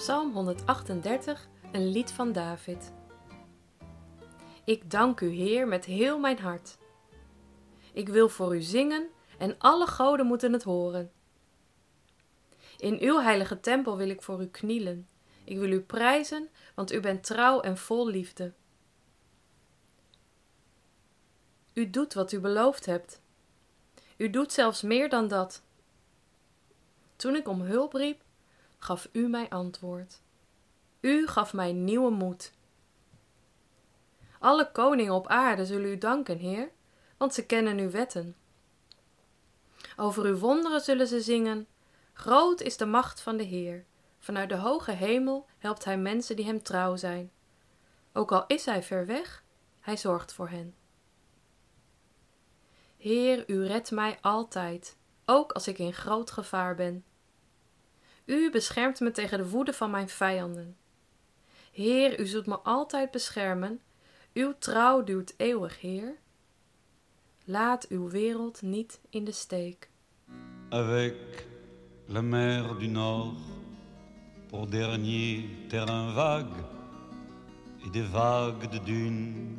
Psalm 138, een lied van David. Ik dank u, Heer, met heel mijn hart. Ik wil voor u zingen en alle goden moeten het horen. In uw heilige tempel wil ik voor u knielen. Ik wil u prijzen, want u bent trouw en vol liefde. U doet wat u beloofd hebt. U doet zelfs meer dan dat. Toen ik om hulp riep, gaf u mij antwoord. U gaf mij nieuwe moed. Alle koningen op aarde zullen u danken, Heer, want ze kennen uw wetten. Over uw wonderen zullen ze zingen. Groot is de macht van de Heer. Vanuit de hoge hemel helpt hij mensen die hem trouw zijn. Ook al is hij ver weg, hij zorgt voor hen. Heer, u redt mij altijd, ook als ik in groot gevaar ben. U beschermt me tegen de woede van mijn vijanden. Heer, u zult me altijd beschermen. Uw trouw duurt eeuwig, Heer. Laat uw wereld niet in de steek. Avec la mer du Nord pour dernier terrain vague et des vagues de dunes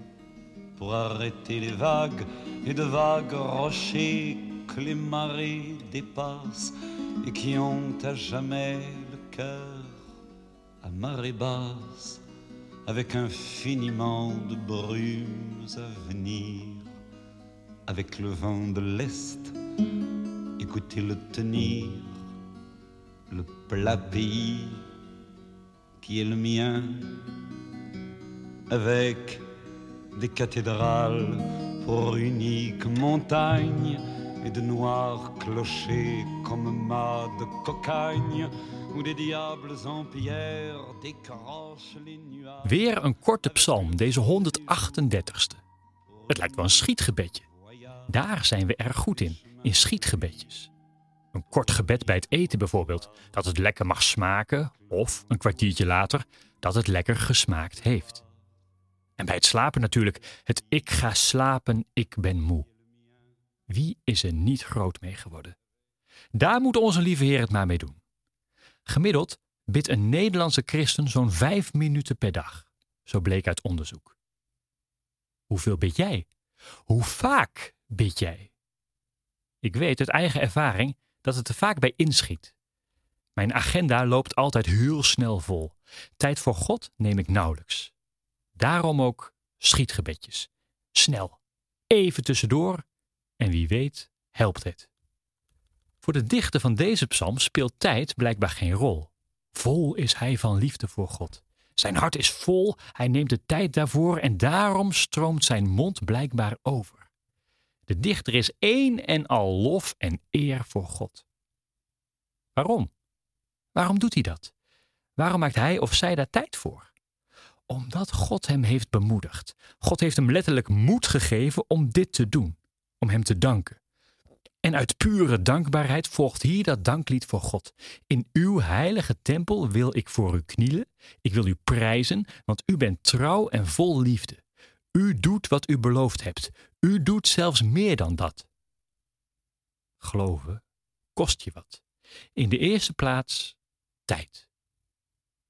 pour arrêter les vagues et de vagues rochers les marées dépassent et qui ont à jamais le cœur à marée basse, avec infiniment de brumes à venir, avec le vent de l'Est, écoutez-le tenir, le plat pays qui est le mien, avec des cathédrales pour unique montagne de noirs clochers comme mâts de cocagne où des diables en pierre décrochent les nuages. Weer een korte psalm, deze 138ste. Het lijkt wel een schietgebedje. Daar zijn we erg goed in, in schietgebedjes. Een kort gebed bij het eten bijvoorbeeld, dat het lekker mag smaken, of een kwartiertje later dat het lekker gesmaakt heeft. En bij het slapen natuurlijk, het ik ga slapen, ik ben moe. Wie is er niet groot mee geworden? Daar moet onze lieve Heer het maar mee doen. Gemiddeld bidt een Nederlandse christen zo'n vijf minuten per dag. Zo bleek uit onderzoek. Hoeveel bid jij? Hoe vaak bid jij? Ik weet uit eigen ervaring dat het er vaak bij inschiet. Mijn agenda loopt altijd heel snel vol. Tijd voor God neem ik nauwelijks. Daarom ook schietgebedjes. Snel, even tussendoor en wie weet helpt het. Voor de dichter van deze psalm speelt tijd blijkbaar geen rol. Vol is hij van liefde voor God. Zijn hart is vol, hij neemt de tijd daarvoor en daarom stroomt zijn mond blijkbaar over. De dichter is één en al lof en eer voor God. Waarom? Waarom doet hij dat? Waarom maakt hij of zij daar tijd voor? Omdat God hem heeft bemoedigd. God heeft hem letterlijk moed gegeven om dit te doen, om hem te danken. En uit pure dankbaarheid volgt hier dat danklied voor God. In uw heilige tempel wil ik voor u knielen. Ik wil u prijzen, want u bent trouw en vol liefde. U doet wat u beloofd hebt. U doet zelfs meer dan dat. Geloven kost je wat. In de eerste plaats tijd.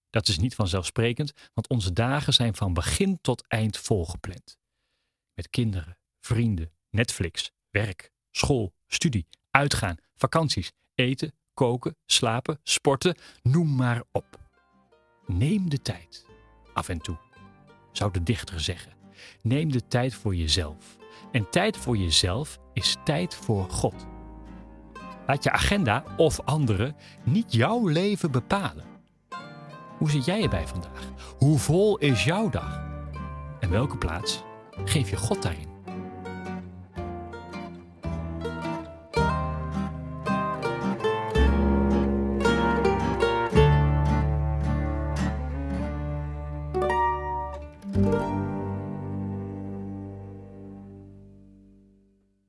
Dat is niet vanzelfsprekend, want onze dagen zijn van begin tot eind volgepland. Met kinderen, vrienden, Netflix, werk, school, studie, uitgaan, vakanties, eten, koken, slapen, sporten, noem maar op. Neem de tijd, af en toe, zou de dichter zeggen. Neem de tijd voor jezelf. En tijd voor jezelf is tijd voor God. Laat je agenda of anderen niet jouw leven bepalen. Hoe zit jij erbij vandaag? Hoe vol is jouw dag? En welke plaats geef je God daarin?